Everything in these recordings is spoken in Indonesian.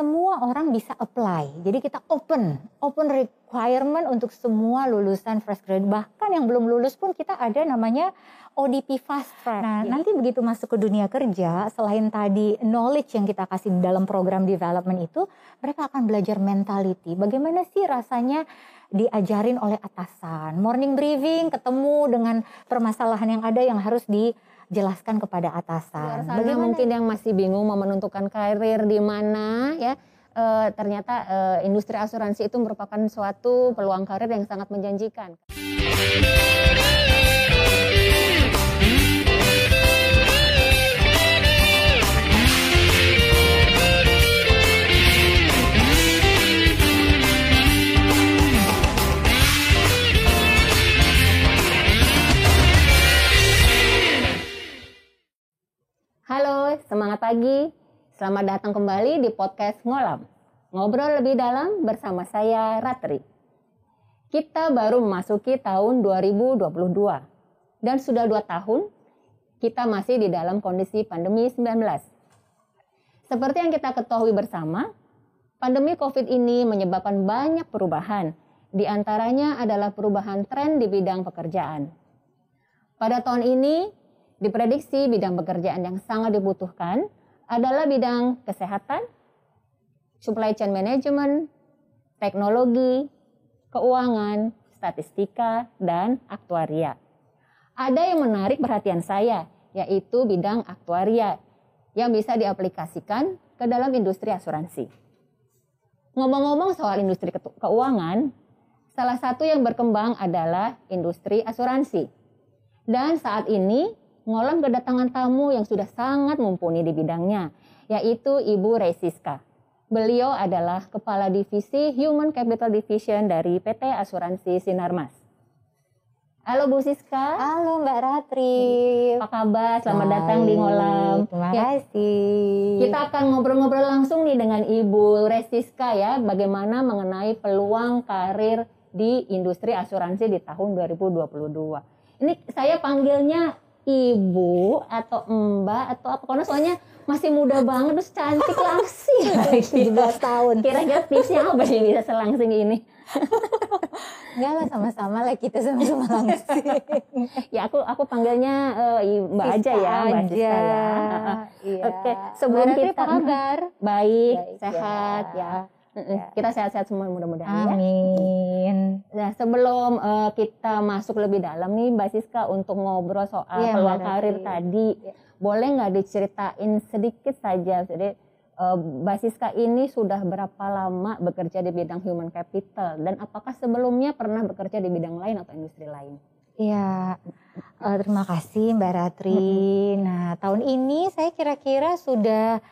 semua orang bisa apply. Jadi kita open, open requirement untuk semua lulusan fresh grade. Bahkan yang belum lulus pun kita ada namanya ODP fast track. Nah, Iya. nanti begitu masuk ke dunia kerja, selain tadi knowledge yang kita kasih di dalam program development itu, mereka akan belajar mentality. Bagaimana sih rasanya diajarin oleh atasan. Morning briefing ketemu dengan permasalahan yang ada yang harus dijelaskan kepada atasan. sana mungkin yang masih bingung mau menentukan karir di mana ya eh, ternyata eh, industri asuransi itu merupakan suatu peluang karir yang sangat menjanjikan. Pagi. Selamat datang kembali di podcast Ngolam. Ngobrol lebih dalam bersama saya Ratri. Kita baru memasuki tahun 2022 dan sudah dua tahun kita masih di dalam kondisi pandemi 19. Seperti yang kita ketahui bersama, pandemi COVID ini menyebabkan banyak perubahan. Di antaranya adalah perubahan tren di bidang pekerjaan. Pada tahun ini, diprediksi bidang pekerjaan yang sangat dibutuhkan adalah bidang kesehatan, supply chain management, teknologi, keuangan, statistika, dan aktuaria. Ada yang menarik perhatian saya, yaitu bidang aktuaria yang bisa diaplikasikan ke dalam industri asuransi. Ngomong-ngomong soal industri keuangan, salah satu yang berkembang adalah industri asuransi. Dan saat ini Ngolam kedatangan tamu yang sudah sangat mumpuni di bidangnya, yaitu Ibu Resiska. Beliau adalah Kepala Divisi Human Capital Division dari PT Asuransi Sinarmas. Halo Bu Siska, Halo Mbak Ratri. apa kabar? Selamat datang di Ngolam. Terima Ya, kasih. kita akan ngobrol-ngobrol langsung nih dengan Ibu Resiska ya, bagaimana mengenai peluang karir di industri asuransi di tahun 2022. Ini saya panggilnya Ibu atau Mbak atau apa? Karena soalnya masih muda banget terus cantik langsing. 17 tahun. Kira-kira tipsnya apa sih bisa selangsing ini? Enggak lah sama-sama lah kita sama-sama langsing. Ya aku aku panggilnya eh, Mbak aja ya, Mbak Siska ya. Iya. Oke, sebelum Mbak Ratri kita- apa kabar? Baik, Baik, sehat ya. ya. Mm-mm. Kita sehat-sehat semua mudah-mudahan ya. Amin. Nah, sebelum eh, kita masuk lebih dalam nih, Mbak Siska untuk ngobrol soal Iya, peluang karir Ratri. tadi, Iya. boleh nggak diceritain sedikit saja? Jadi eh, Mbak Siska ini sudah berapa lama bekerja di bidang human capital dan apakah sebelumnya pernah bekerja di bidang lain atau industri lain? Iya, eh, terima kasih Mbak Ratri. Nah, tahun ini saya kira-kira sudah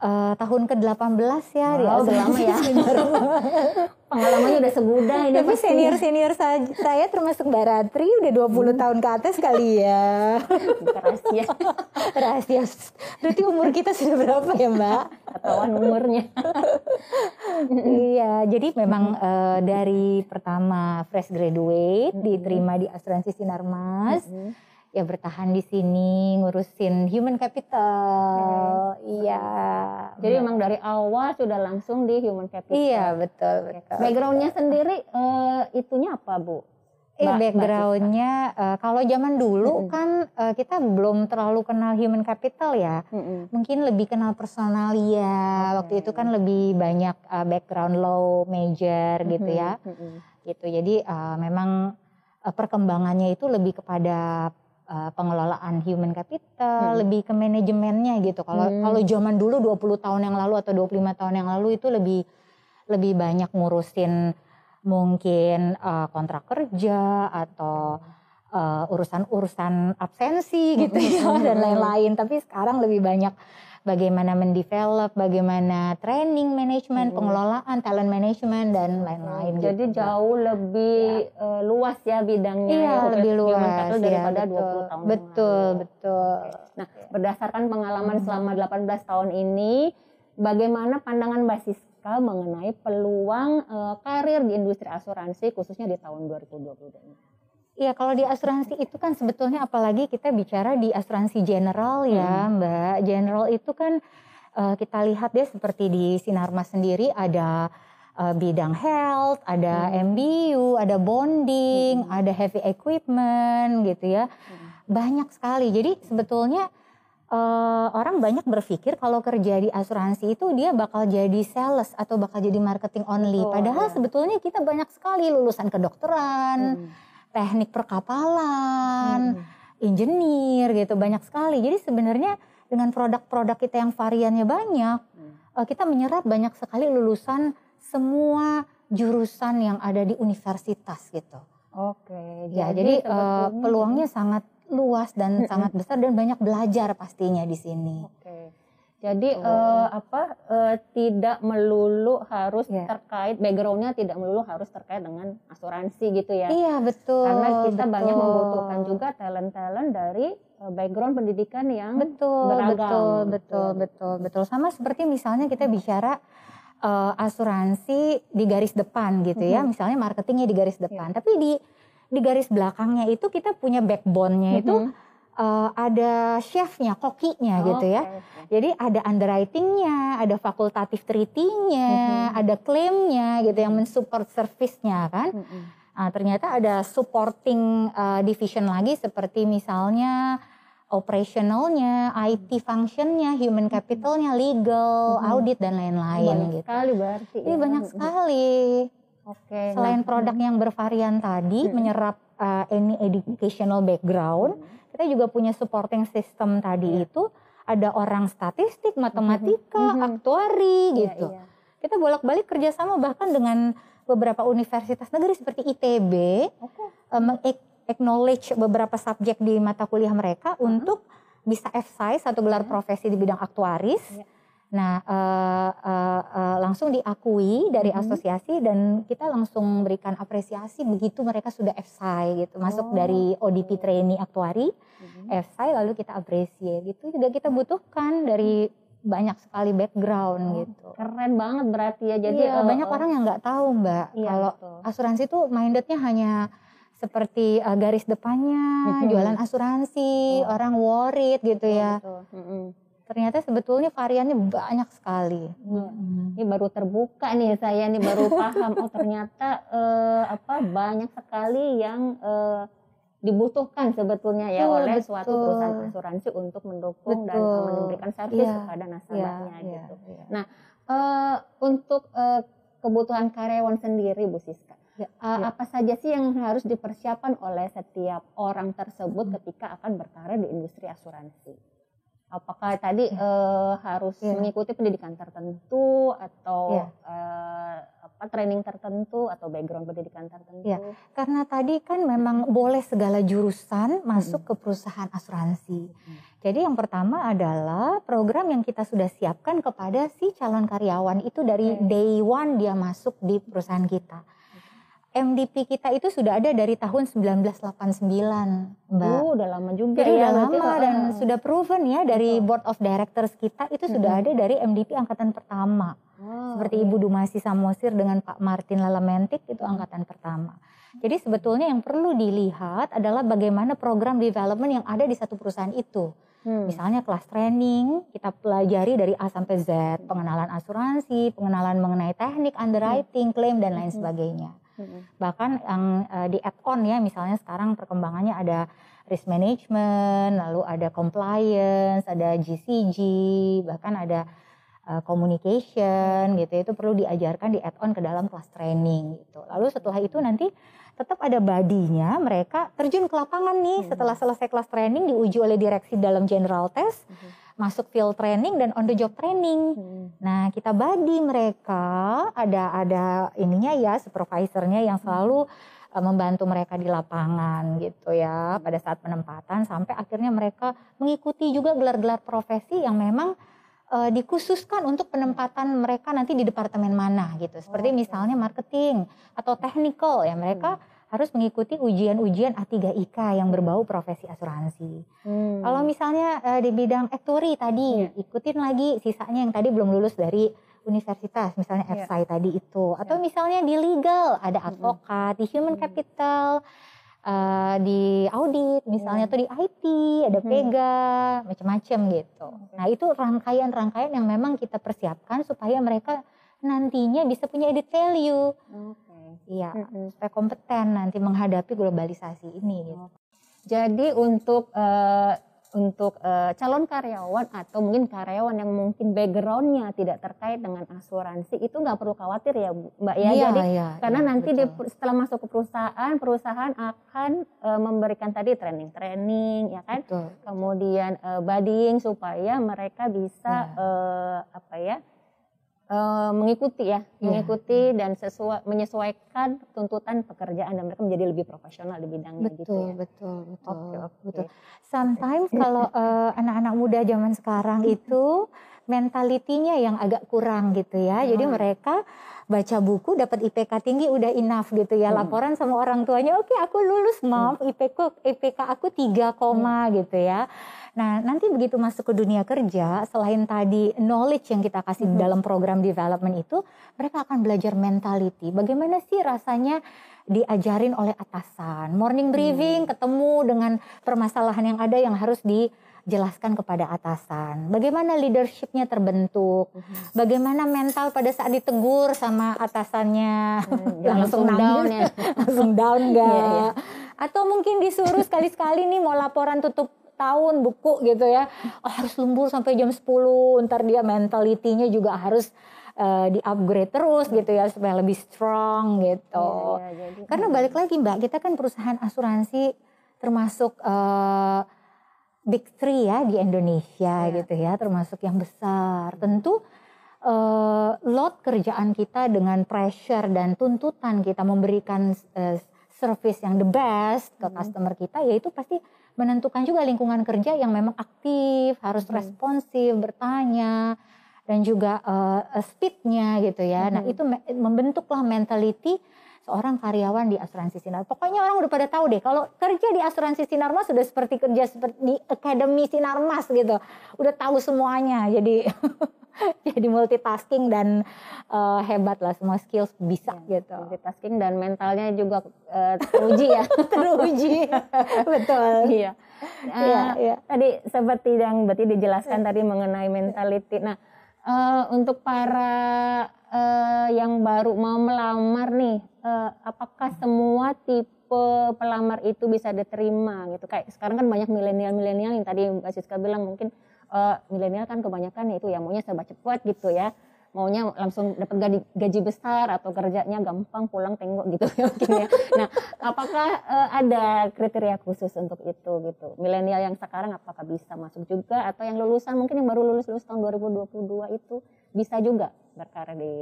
eh, tahun ke-18 ya Wow, udah lama asuransi ya. Pengalamannya udah segudang ini Tapi pasti. senior-senior sa- saya termasuk Mbak Ratri udah 20 tahun ke atas kali ya. Rahasia Rahasia. Berarti umur kita sudah berapa ya Mbak? ketahuan umurnya. iya, jadi memang eh, dari pertama fresh graduate diterima di asuransi Sinarmas. Ya bertahan di sini ngurusin human capital. Iya. Jadi memang dari awal sudah langsung di human capital. Iya, betul, betul. Backgroundnya sendiri eh, itunya apa bu? Eh, backgroundnya eh, kalau zaman dulu Mm-mm. kan eh, kita belum terlalu kenal human capital ya. Mm-mm. Mungkin lebih kenal personalia. Waktu Oke. itu kan lebih banyak eh, background law major gitu ya. Mm-mm. Gitu. Jadi eh, memang perkembangannya itu lebih kepada eh, pengelolaan human capital, Mm. lebih ke manajemennya gitu. Kalau Mm. kalau zaman dulu 20 tahun yang lalu atau 25 tahun yang lalu itu lebih lebih banyak ngurusin mungkin eh, kontrak kerja atau eh, urusan-urusan absensi gitu ya dan lain-lain. Tapi sekarang lebih banyak bagaimana mendevelop, bagaimana training management, Mm. pengelolaan, talent management dan lain-lain. Jadi gitu, jauh lebih eh, luas ya bidangnya. Iya ya, lebih luas ya, daripada betul. 20 tahun Betul, lalu. betul. Nah, berdasarkan pengalaman Hmm. selama 18 tahun ini, bagaimana pandangan Mbak Siska mengenai peluang eh, karir di industri asuransi khususnya di tahun 2022 ini? Iya, kalau di asuransi itu kan sebetulnya apalagi kita bicara di asuransi general ya, Hmm. Mbak. General itu kan uh, kita lihat deh seperti di Sinarmas sendiri ada uh, bidang health, ada hmm. MBU, ada bonding, hmm. ada heavy equipment gitu ya. Hmm. Banyak sekali. Jadi sebetulnya uh, orang banyak berpikir kalau kerja di asuransi itu dia bakal jadi sales atau bakal jadi marketing only. Oh, Padahal ya. sebetulnya kita banyak sekali lulusan kedokteran, hmm. Teknik perkapalan, hmm. engineer gitu banyak sekali. Jadi sebenarnya dengan produk-produk kita yang variannya banyak, hmm. kita menyerap banyak sekali lulusan semua jurusan yang ada di universitas gitu. Oke. Ya, jadi, jadi uh, peluangnya sangat luas dan sangat besar dan banyak belajar pastinya di sini. Oke. Jadi oh. uh, apa uh, tidak melulu harus yeah. terkait backgroundnya tidak melulu harus terkait dengan asuransi gitu ya? Iya betul. Karena kita betul. banyak membutuhkan juga talent-talent dari uh, background pendidikan yang betul, beragam. Betul betul betul betul sama seperti misalnya kita bicara uh, asuransi di garis depan gitu ya, mm -hmm. misalnya marketingnya di garis depan, yeah. tapi di di garis belakangnya itu kita punya backbone-nya itu mm -hmm. Uh, ada chefnya, kokinya oh, gitu ya. Okay. Jadi ada underwriting-nya, ada fakultatif treaty-nya, mm -hmm. ada klaimnya gitu yang mensupport service-nya kan. Mm -hmm. Nah, ternyata ada supporting uh, division lagi seperti misalnya operationalnya, IT functionnya, human capitalnya, legal, hmm. audit dan lain-lain. Banyak gitu. sekali berarti. Ini ya. banyak sekali. Oke. Selain nah, produk yang bervarian tadi hmm. menyerap uh, any educational background, hmm. Kita juga punya supporting system tadi hmm. itu ada orang statistik, matematika, hmm. aktuari iya, gitu. Yeah, Kita bolak-balik kerjasama bahkan dengan beberapa universitas negeri seperti ITB okay. uh, acknowledge beberapa subjek di mata kuliah mereka hmm. untuk bisa F-size atau gelar hmm. profesi di bidang aktuaris. Yeah Nah, uh, uh, uh, langsung diakui dari mm-hmm. asosiasi dan kita langsung memberikan apresiasi begitu mereka sudah FSI gitu, masuk oh. dari ODP trainee aktuari, mm-hmm. FSI lalu kita apresiasi gitu juga kita butuhkan dari banyak sekali background oh, gitu. Keren banget berarti ya. Jadi iya, uh, banyak uh, orang yang nggak tahu mbak iya, kalau betul. asuransi itu mindednya hanya seperti uh, garis depannya, mm-hmm. jualan asuransi, oh. orang worried gitu oh, ya. Betul. Mm-hmm ternyata sebetulnya variannya banyak sekali. Hmm. Ini baru terbuka nih saya nih baru paham oh ternyata eh, apa banyak sekali yang eh, dibutuhkan sebetulnya ya oh, oleh betul. suatu perusahaan asuransi untuk mendukung betul. dan memberikan servis yeah. kepada nasabahnya yeah, gitu. Yeah, yeah. Nah, eh, untuk eh, kebutuhan karyawan sendiri Bu Siska. Ya, uh, ya. Apa saja sih yang harus dipersiapkan oleh setiap orang tersebut hmm. ketika akan berkarir di industri asuransi? Apakah tadi uh, harus ya. mengikuti pendidikan tertentu atau ya. uh, apa training tertentu atau background pendidikan tertentu? Ya, karena tadi kan memang boleh segala jurusan masuk hmm. ke perusahaan asuransi. Hmm. Jadi yang pertama adalah program yang kita sudah siapkan kepada si calon karyawan itu dari okay. day one dia masuk di perusahaan kita. MDP kita itu sudah ada dari tahun 1989, Mbak. Oh, udah lama juga Jadi ya. Udah lama dan uh, sudah proven ya dari betul. board of directors kita itu hmm. sudah ada dari MDP angkatan pertama. Oh, Seperti iya. Ibu Dumasi Samosir dengan Pak Martin Lalamentik itu angkatan pertama. Jadi sebetulnya yang perlu dilihat adalah bagaimana program development yang ada di satu perusahaan itu. Hmm. Misalnya kelas training, kita pelajari dari A sampai Z, pengenalan asuransi, pengenalan mengenai teknik, underwriting, klaim dan lain hmm. Sebagainya. Bahkan yang uh, di add-on ya, misalnya sekarang perkembangannya ada risk management, lalu ada compliance, ada GCG, bahkan ada uh, communication gitu. Itu perlu diajarkan di add-on ke dalam kelas training gitu. Lalu setelah itu nanti tetap ada badinya mereka terjun ke lapangan nih hmm. setelah selesai kelas training diuji oleh direksi dalam general test. Hmm masuk field training dan on the job training. Hmm. Nah, kita badi mereka ada ada ininya ya supervisornya yang selalu uh, membantu mereka di lapangan gitu ya pada saat penempatan sampai akhirnya mereka mengikuti juga gelar-gelar profesi yang memang uh, dikhususkan untuk penempatan mereka nanti di departemen mana gitu. Seperti misalnya marketing atau technical ya mereka hmm harus mengikuti ujian-ujian A3IK yang berbau profesi asuransi. Hmm. Kalau misalnya uh, di bidang actuary tadi, yeah. ikutin lagi sisanya yang tadi belum lulus dari universitas, misalnya yeah. FSI tadi itu. Atau yeah. misalnya di legal, ada advokat, hmm. di human capital, uh, di audit misalnya Hmm. atau di IT, ada. Pega, macam-macam gitu. Nah, itu rangkaian-rangkaian yang memang kita persiapkan supaya mereka nantinya bisa punya added value. Oke. Iya, Mm-mm. supaya kompeten nanti menghadapi globalisasi ini gitu. Jadi untuk eh, untuk eh, calon karyawan atau mungkin karyawan yang mungkin backgroundnya tidak terkait dengan asuransi itu nggak perlu khawatir ya Bu- Mbak ya. Iya, Jadi iya, karena iya, nanti di, setelah masuk ke perusahaan, perusahaan akan eh, memberikan tadi training-training ya kan. Betul. Kemudian eh, buddying supaya mereka bisa Iya. eh, apa ya? Eh, mengikuti ya, Iya. mengikuti dan sesuai menyesuaikan tuntutan pekerjaan dan mereka menjadi lebih profesional di bidangnya gitu Betul, ya. betul, betul, Oke, oke. betul. Sometimes kalau eh, anak-anak muda zaman sekarang itu mentalitinya yang agak kurang gitu ya. Jadi Hmm. mereka baca buku dapat IPK tinggi udah enough gitu ya. Hmm. Laporan sama orang tuanya, "Oke, aku lulus, Mom. IPK IPK aku 3, koma," Hmm. gitu ya. Nah, nanti begitu masuk ke dunia kerja, selain tadi knowledge yang kita kasih Mhm. dalam program development itu, mereka akan belajar mentality. Bagaimana sih rasanya diajarin oleh atasan. Morning briefing ketemu dengan permasalahan yang ada yang harus dijelaskan kepada atasan. Bagaimana leadershipnya terbentuk. Bagaimana mental pada saat ditegur sama atasannya. Hmm, langsung langsung down nangis, ya. langsung down Iya, iya. enggak. Atau mungkin disuruh sekali-sekali nih mau laporan tutup tahun buku gitu ya. Oh, harus lembur sampai jam 10. Ntar dia mentalitinya juga harus eh, di-upgrade terus gitu ya supaya lebih strong gitu. Iya, iya, jadi- Karena balik lagi Mbak, kita kan perusahaan asuransi termasuk eh, big three ya di Indonesia Iya. gitu ya, termasuk yang besar. Tentu eh, load kerjaan kita dengan pressure dan tuntutan kita memberikan eh, service yang the best ke Hmm. customer kita, yaitu pasti menentukan juga lingkungan kerja yang memang aktif, harus Hmm. responsif, bertanya, dan juga eh, speednya gitu ya. Nah Mhm. itu me- membentuklah mentality seorang karyawan di asuransi sinar. Pokoknya orang udah pada tahu deh kalau kerja di asuransi sinarmas sudah seperti kerja seperti di akademi sinarmas gitu. Udah tahu semuanya. Jadi jadi multitasking dan eh, hebat lah semua skills bisa Iya, gitu. multitasking dan mentalnya juga eh, teruji ya. Teruji. Betul. Iya. Iya, Eh, iya. Tadi seperti yang berarti dijelaskan tadi mengenai mentality. Nah, eh, untuk para eh, yang baru mau melamar nih, eh, apakah semua tipe pelamar itu bisa diterima gitu? Kayak sekarang kan banyak milenial-milenial yang tadi Mbak Siska bilang mungkin eh, milenial kan kebanyakan itu ya maunya serba cepat gitu ya maunya langsung dapat gaji, gaji besar atau kerjanya gampang pulang tengok gitu ya mungkin ya. Nah, apakah eh, ada kriteria khusus untuk itu gitu? Milenial yang sekarang apakah bisa masuk juga atau yang lulusan mungkin yang baru lulus lulus tahun 2022 itu bisa juga berkarir di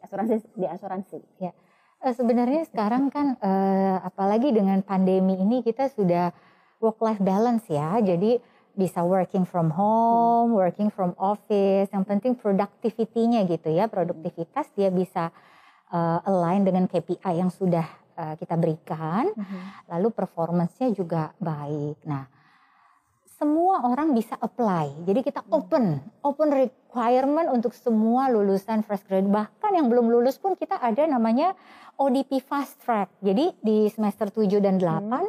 asuransi di asuransi? Eh, sebenarnya sekarang kan eh, apalagi dengan pandemi ini kita sudah work life balance ya. Jadi bisa working from home, working from office. Yang penting productivity-nya gitu ya. Produktivitas dia bisa eh, align dengan KPI yang sudah kita berikan. Lalu performance-nya juga baik. Nah, semua orang bisa apply. Jadi kita open, open requirement untuk semua lulusan fresh graduate. Bahkan yang belum lulus pun kita ada namanya ODP fast track. Jadi di semester 7 dan 8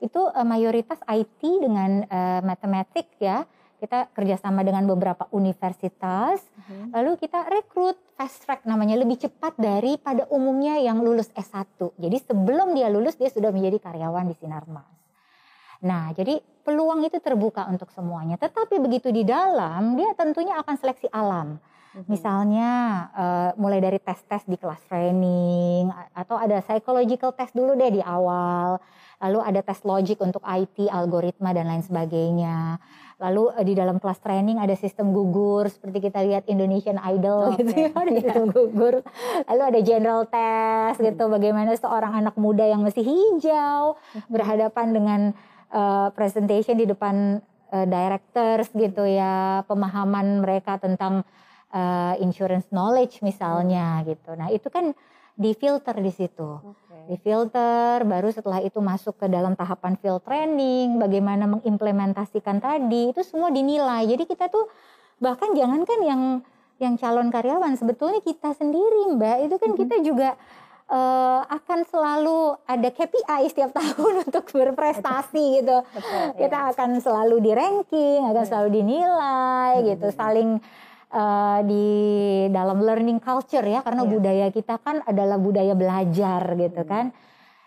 itu eh, mayoritas IT dengan eh, matematik ya. Kita kerjasama dengan beberapa universitas. Lalu kita rekrut fast track namanya lebih cepat daripada umumnya yang lulus S1. Jadi sebelum dia lulus dia sudah menjadi karyawan di Sinarmas. Nah, jadi peluang itu terbuka untuk semuanya. Tetapi begitu di dalam, dia tentunya akan seleksi alam. Misalnya eh, mulai dari tes-tes di kelas training atau ada psychological test dulu deh di awal. Lalu ada tes logic untuk IT, algoritma dan lain sebagainya. Lalu eh, di dalam kelas training ada sistem gugur seperti kita lihat Indonesian Idol Oke, gitu ya, ada sistem gugur. Lalu ada general test gitu bagaimana seorang anak muda yang masih hijau berhadapan dengan eh, presentation di depan eh, directors gitu ya, pemahaman mereka tentang eh, insurance knowledge misalnya gitu. Nah, itu kan difilter di situ. Difilter, baru setelah itu masuk ke dalam tahapan field training, bagaimana mengimplementasikan tadi, itu semua dinilai. Jadi kita tuh bahkan jangankan yang yang calon karyawan, sebetulnya kita sendiri Mbak, itu kan kita juga uh, akan selalu ada KPI setiap tahun untuk berprestasi gitu. Betul, Kita iya. akan selalu di ranking, akan Hmm. selalu dinilai Hmm, gitu, hmm. saling uh, di dalam learning culture ya, karena Iya. budaya kita kan adalah budaya belajar gitu Hmm. kan.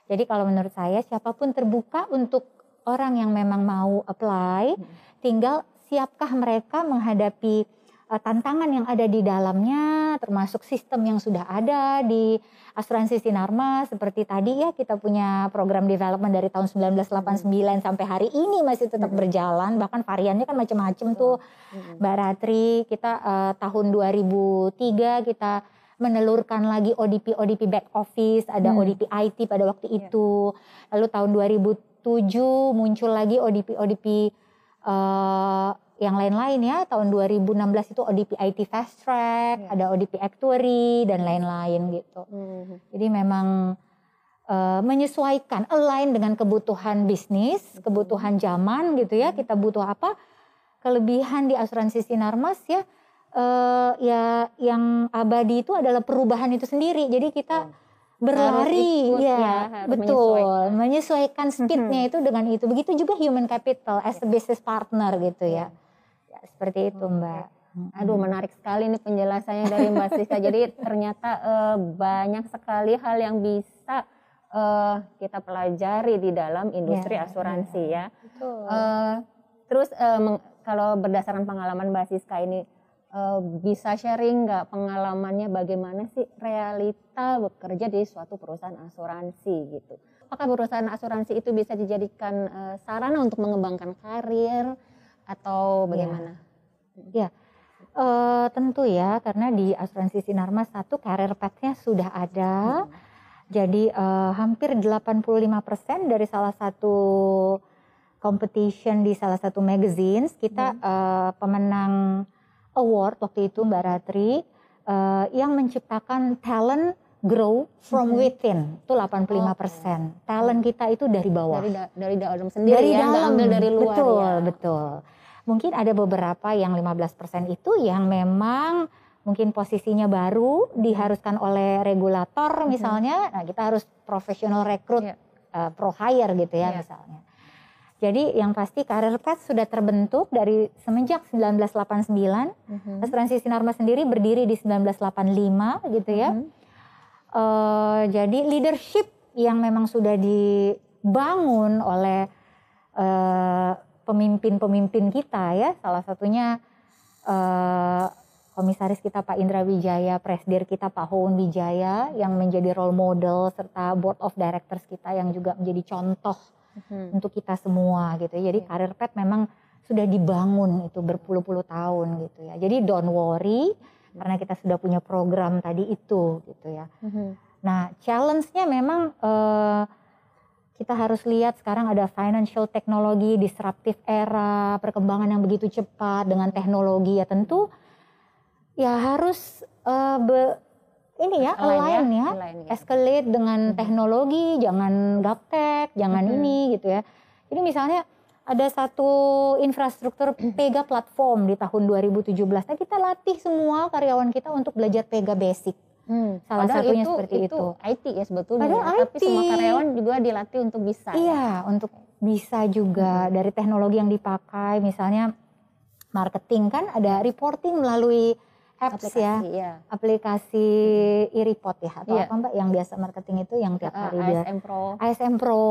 Jadi kalau menurut saya siapa pun terbuka untuk orang yang memang mau apply, Hmm. tinggal siapkah mereka menghadapi tantangan yang ada di dalamnya, termasuk sistem yang sudah ada di asuransi Sinarmas seperti tadi ya kita punya program development dari tahun 1989 sampai hari ini masih tetap Hmm. berjalan, bahkan variannya kan macam-macam tuh. Hmm. Mbak Ratri, kita uh, tahun 2003 kita menelurkan lagi ODP ODP back office, ada Hmm. ODP IT pada waktu Iya. itu. Lalu tahun 2007 muncul lagi ODP ODP uh, yang lain-lain ya. Tahun 2016 itu ODP IT fast track, Iya. ada ODP actuary dan lain-lain gitu. Hmm. Jadi memang uh, menyesuaikan, align dengan kebutuhan bisnis, kebutuhan zaman gitu ya. Kita butuh apa? Kelebihan di asuransi Sinarmas ya, uh, ya yang abadi itu adalah perubahan itu sendiri. Jadi kita berlari, ikut ya, ya, harus betul, menyesuaikan. menyesuaikan speednya itu dengan itu. Begitu juga human capital as a business partner gitu ya. Ya, seperti itu Oke. Mbak. Aduh menarik sekali nih penjelasannya dari Mbak Siska. Jadi ternyata eh, banyak sekali hal yang bisa eh, kita pelajari di dalam industri Ya, asuransi ya. Betul. Eh, terus eh, meng- kalau berdasarkan pengalaman Mbak Siska ini eh, bisa sharing nggak pengalamannya bagaimana sih realita bekerja di suatu perusahaan asuransi gitu? Apakah perusahaan asuransi itu bisa dijadikan eh, sarana untuk mengembangkan karir atau bagaimana? Eh, tentu ya, karena di asuransi Sinarmas satu career path-nya sudah ada. Hmm. Jadi eh, hampir 85% dari salah satu competition di salah satu magazines kita eh, pemenang award waktu itu Mbak Ratri eh, yang menciptakan talent grow from within itu 85%. Talent kita itu dari bawah Dari da- dari dalam sendiri dari ya, dalam ambil dari luar betul ya. betul mungkin ada beberapa yang 15% itu yang memang mungkin posisinya baru diharuskan oleh regulator Mhm. misalnya nah kita harus professional rekrut Iya. eh, pro hire gitu ya Iya. misalnya jadi yang pasti career path sudah terbentuk dari semenjak 1989 Mhm. asuransi Sinarmas sendiri berdiri di 1985 gitu ya Mhm. Eh, jadi leadership yang memang sudah dibangun oleh eh, pemimpin-pemimpin kita ya salah satunya eh, komisaris kita Pak Indra Wijaya, presdir kita Pak Houn Wijaya yang menjadi role model serta board of directors kita yang juga menjadi contoh Mhm. untuk kita semua gitu. ya. Jadi Iya. karir pet memang sudah dibangun itu berpuluh-puluh tahun gitu ya. Jadi don't worry karena kita sudah punya program tadi itu gitu ya. Mhm. Nah, challenge-nya memang eh, kita harus lihat sekarang ada financial technology, disruptive era, perkembangan yang begitu cepat dengan teknologi ya tentu ya harus eh, be- ini ya Align align ya, align ya. escalate dengan Mhm. teknologi, jangan gaptek, jangan Mhm. ini gitu ya. Jadi misalnya ada satu infrastruktur Pega platform di tahun 2017. Nah, kita latih semua karyawan kita untuk belajar Pega basic. Hmm. Salah Padahal satunya itu, seperti itu. IT ya sebetulnya. Padahal Tapi semua IT. karyawan juga dilatih untuk bisa. ya. Iya, untuk bisa juga dari teknologi yang dipakai, misalnya marketing kan ada reporting melalui apps ya, Aplikasi ya. aplikasi e-report ya atau Iya. apa mbak yang biasa marketing itu yang tiap Ah, hari dia ASM Pro. ASM Pro,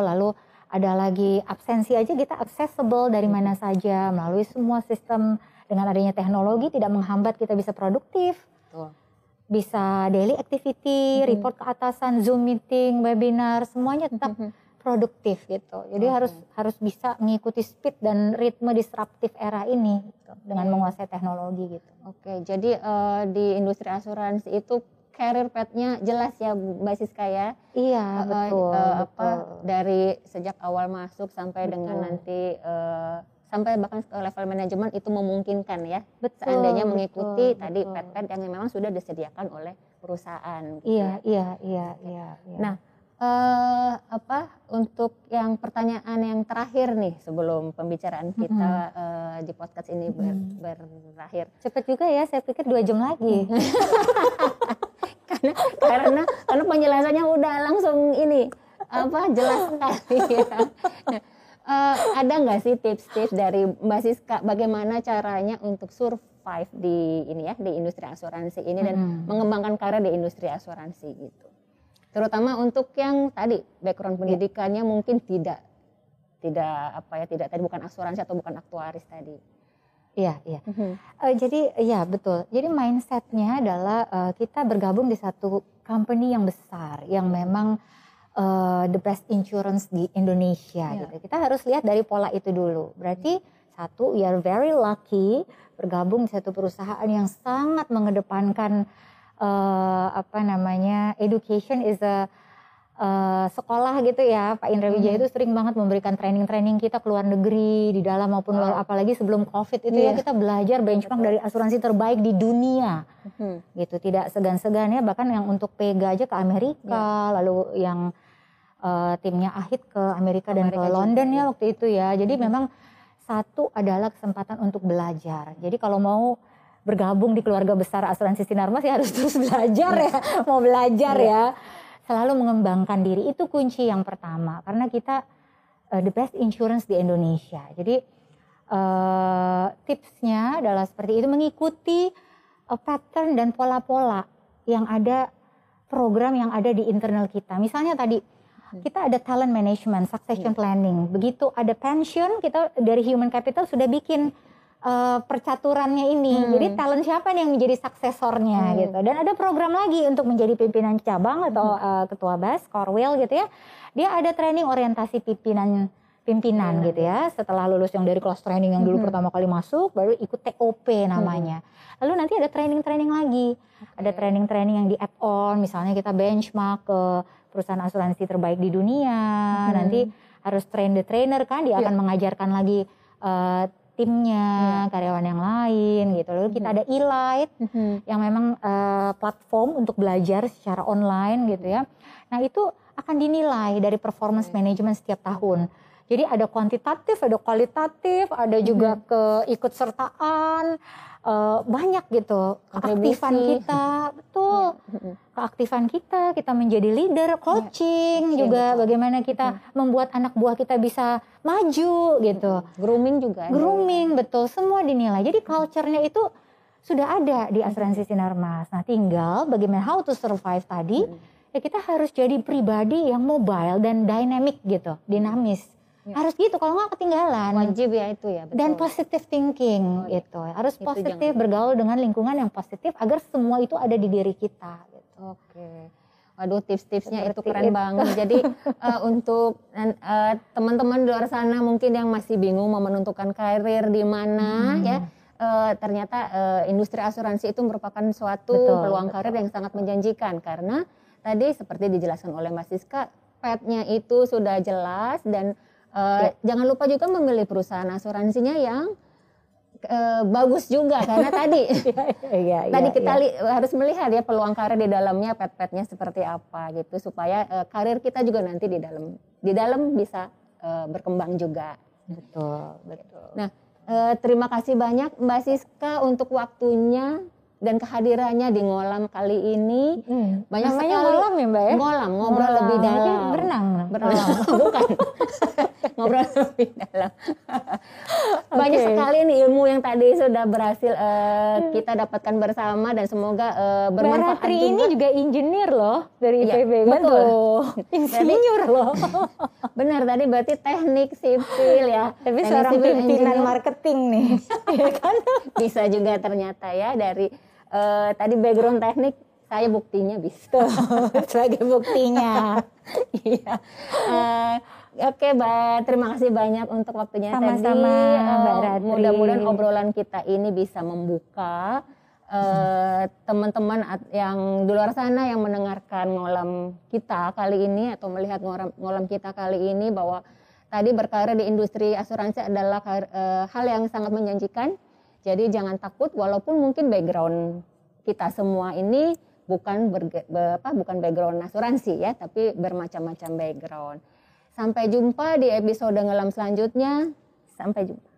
lalu ada lagi absensi aja kita accessible dari mana saja melalui semua sistem dengan adanya teknologi tidak menghambat kita bisa produktif, Betul. Bisa daily activity, Mhm. report ke atasan, Zoom meeting, webinar, semuanya tetap Mhm. produktif gitu. Jadi Oke. harus harus bisa mengikuti speed dan ritme disruptif era ini gitu, dengan Oke. menguasai teknologi gitu. Oke, jadi eh, di industri asuransi itu career path-nya jelas ya Mbak Siska ya. Iya Eh, betul. apa betul. dari sejak awal masuk sampai dengan Betul. nanti eh, sampai bahkan ke level manajemen itu memungkinkan ya. betul, Seandainya mengikuti betul, tadi pet-pet yang memang sudah disediakan oleh perusahaan. gitu Iya, ya. iya, iya, iya. iya. Nah, eh apa untuk yang pertanyaan yang terakhir nih sebelum pembicaraan kita eh, di podcast ini ber- Mhm. berakhir cepet juga ya. Saya pikir dua jam lagi. kan karena karena penjelasannya udah langsung ini apa jelas sekali ya. Uh, ada nggak sih tips-tips dari Mbak Siska bagaimana caranya untuk survive di ini ya di industri asuransi ini dan hmm. mengembangkan karir di industri asuransi gitu. Terutama untuk yang tadi background iya. pendidikannya ya. mungkin tidak tidak apa ya tidak tadi bukan asuransi atau bukan aktuaris tadi. Iya, iya. Mm -hmm. uh, jadi ya betul. Jadi mindsetnya adalah uh, kita bergabung di satu company yang besar yang memang uh, the best insurance di Indonesia yeah. gitu. Kita harus lihat dari pola itu dulu. Berarti satu, we are very lucky bergabung di satu perusahaan yang sangat mengedepankan uh, apa namanya education is a uh, sekolah gitu ya Pak Indra Wijaya hmm. itu sering banget memberikan training-training kita ke luar negeri di dalam maupun luar apalagi sebelum COVID itu yeah. ya iya. kita belajar benchmark dari asuransi terbaik di dunia hmm. gitu tidak segan-segan ya bahkan yang untuk Pega aja ke Amerika yeah. lalu yang uh, timnya Ahit ke Amerika, dan ke London ya waktu itu ya. Jadi hmm. memang satu adalah kesempatan untuk belajar. Jadi kalau mau bergabung di keluarga besar asuransi Sinarmas ya harus terus belajar ya, mau belajar ya. Selalu mengembangkan diri itu kunci yang pertama karena kita uh, the best insurance di Indonesia. Jadi uh, tipsnya adalah seperti itu mengikuti uh, pattern dan pola-pola yang ada program yang ada di internal kita. Misalnya tadi. Kita ada talent management, succession yeah. planning. Begitu ada pension, kita dari human capital sudah bikin uh, percaturannya ini. Hmm. Jadi talent siapa nih yang menjadi suksesornya hmm. gitu. Dan ada program lagi untuk menjadi pimpinan cabang atau hmm. uh, ketua BAS, Corwell gitu ya. Dia ada training orientasi pimpinan pimpinan hmm. gitu ya. Setelah lulus yang dari kelas training yang dulu hmm. pertama kali masuk, baru ikut TOP namanya. Hmm. Lalu nanti ada training-training lagi. Okay. Ada training-training yang di add-on, misalnya kita benchmark ke perusahaan asuransi terbaik di dunia. Hmm. Nanti harus train the trainer kan, dia yeah. akan mengajarkan lagi uh, timnya, yeah. karyawan yang lain gitu. Lalu kita ada e-light hmm. yang memang uh, platform untuk belajar secara online gitu ya. Nah, itu akan dinilai dari performance management setiap tahun. Jadi ada kuantitatif, ada kualitatif, ada juga hmm. keikutsertaan, uh, banyak gitu keaktifan kita betul ya. keaktifan kita kita menjadi leader iya. coaching ya. juga ya, bagaimana kita ya. membuat anak buah kita bisa maju gitu grooming juga grooming ada. betul semua dinilai jadi culture-nya itu sudah ada di asuransi Sinarmas nah tinggal bagaimana how to survive tadi hmm. ya kita harus jadi pribadi yang mobile dan dynamic gitu dinamis Ya. Harus gitu kalau nggak ketinggalan. Wajib ya itu ya. Betul. Dan positive thinking oh, iya. gitu. Harus itu positif jangan. bergaul dengan lingkungan yang positif agar semua itu ada di diri kita. Gitu. Oke. Waduh tips-tipsnya itu keren itu. banget. Jadi uh, untuk uh, teman-teman di luar sana mungkin yang masih bingung mau menentukan karir di mana hmm. ya. Uh, ternyata uh, industri asuransi itu merupakan suatu betul, peluang betul. karir yang sangat menjanjikan karena tadi seperti dijelaskan oleh Mas Siska, petnya itu sudah jelas dan Uh, ya. Jangan lupa juga memilih perusahaan asuransinya yang uh, bagus juga karena tadi ya, ya, tadi kita ya. harus melihat ya peluang karir di dalamnya pet-petnya seperti apa gitu supaya uh, karir kita juga nanti di dalam di dalam bisa uh, berkembang juga. Betul, betul. Nah, uh, terima kasih banyak Mbak Siska untuk waktunya dan kehadirannya di ngolam kali ini hmm. banyak Namanya sekali ngolam ya mbak ya ngolam ngobrol ngolam. lebih dalam berenang berenang bukan ngobrol lebih dalam. Okay. banyak sekali nih ilmu yang tadi sudah berhasil uh, kita dapatkan bersama dan semoga uh, bermanfaat Mbak juga. ini juga engineer loh dari IPB ya, kan betul. insinyur loh. Benar tadi berarti teknik sipil ya. Tapi teknik seorang pimpinan marketing nih. Ya kan? Bisa juga ternyata ya dari uh, tadi background teknik saya buktinya bisa. Sebagai buktinya. Iya. Uh, Oke, Mbak. Terima kasih banyak untuk waktunya Sama-sama, tadi. Mbak Uh, Mudah-mudahan obrolan kita ini bisa membuka teman-teman uh, yang di luar sana yang mendengarkan ngolam kita kali ini atau melihat ngolam, ngolam kita kali ini bahwa tadi berkarir di industri asuransi adalah uh, hal yang sangat menjanjikan jadi jangan takut walaupun mungkin background kita semua ini bukan ber, apa, bukan background asuransi ya, tapi bermacam-macam background. Sampai jumpa di episode ngelam selanjutnya. Sampai jumpa.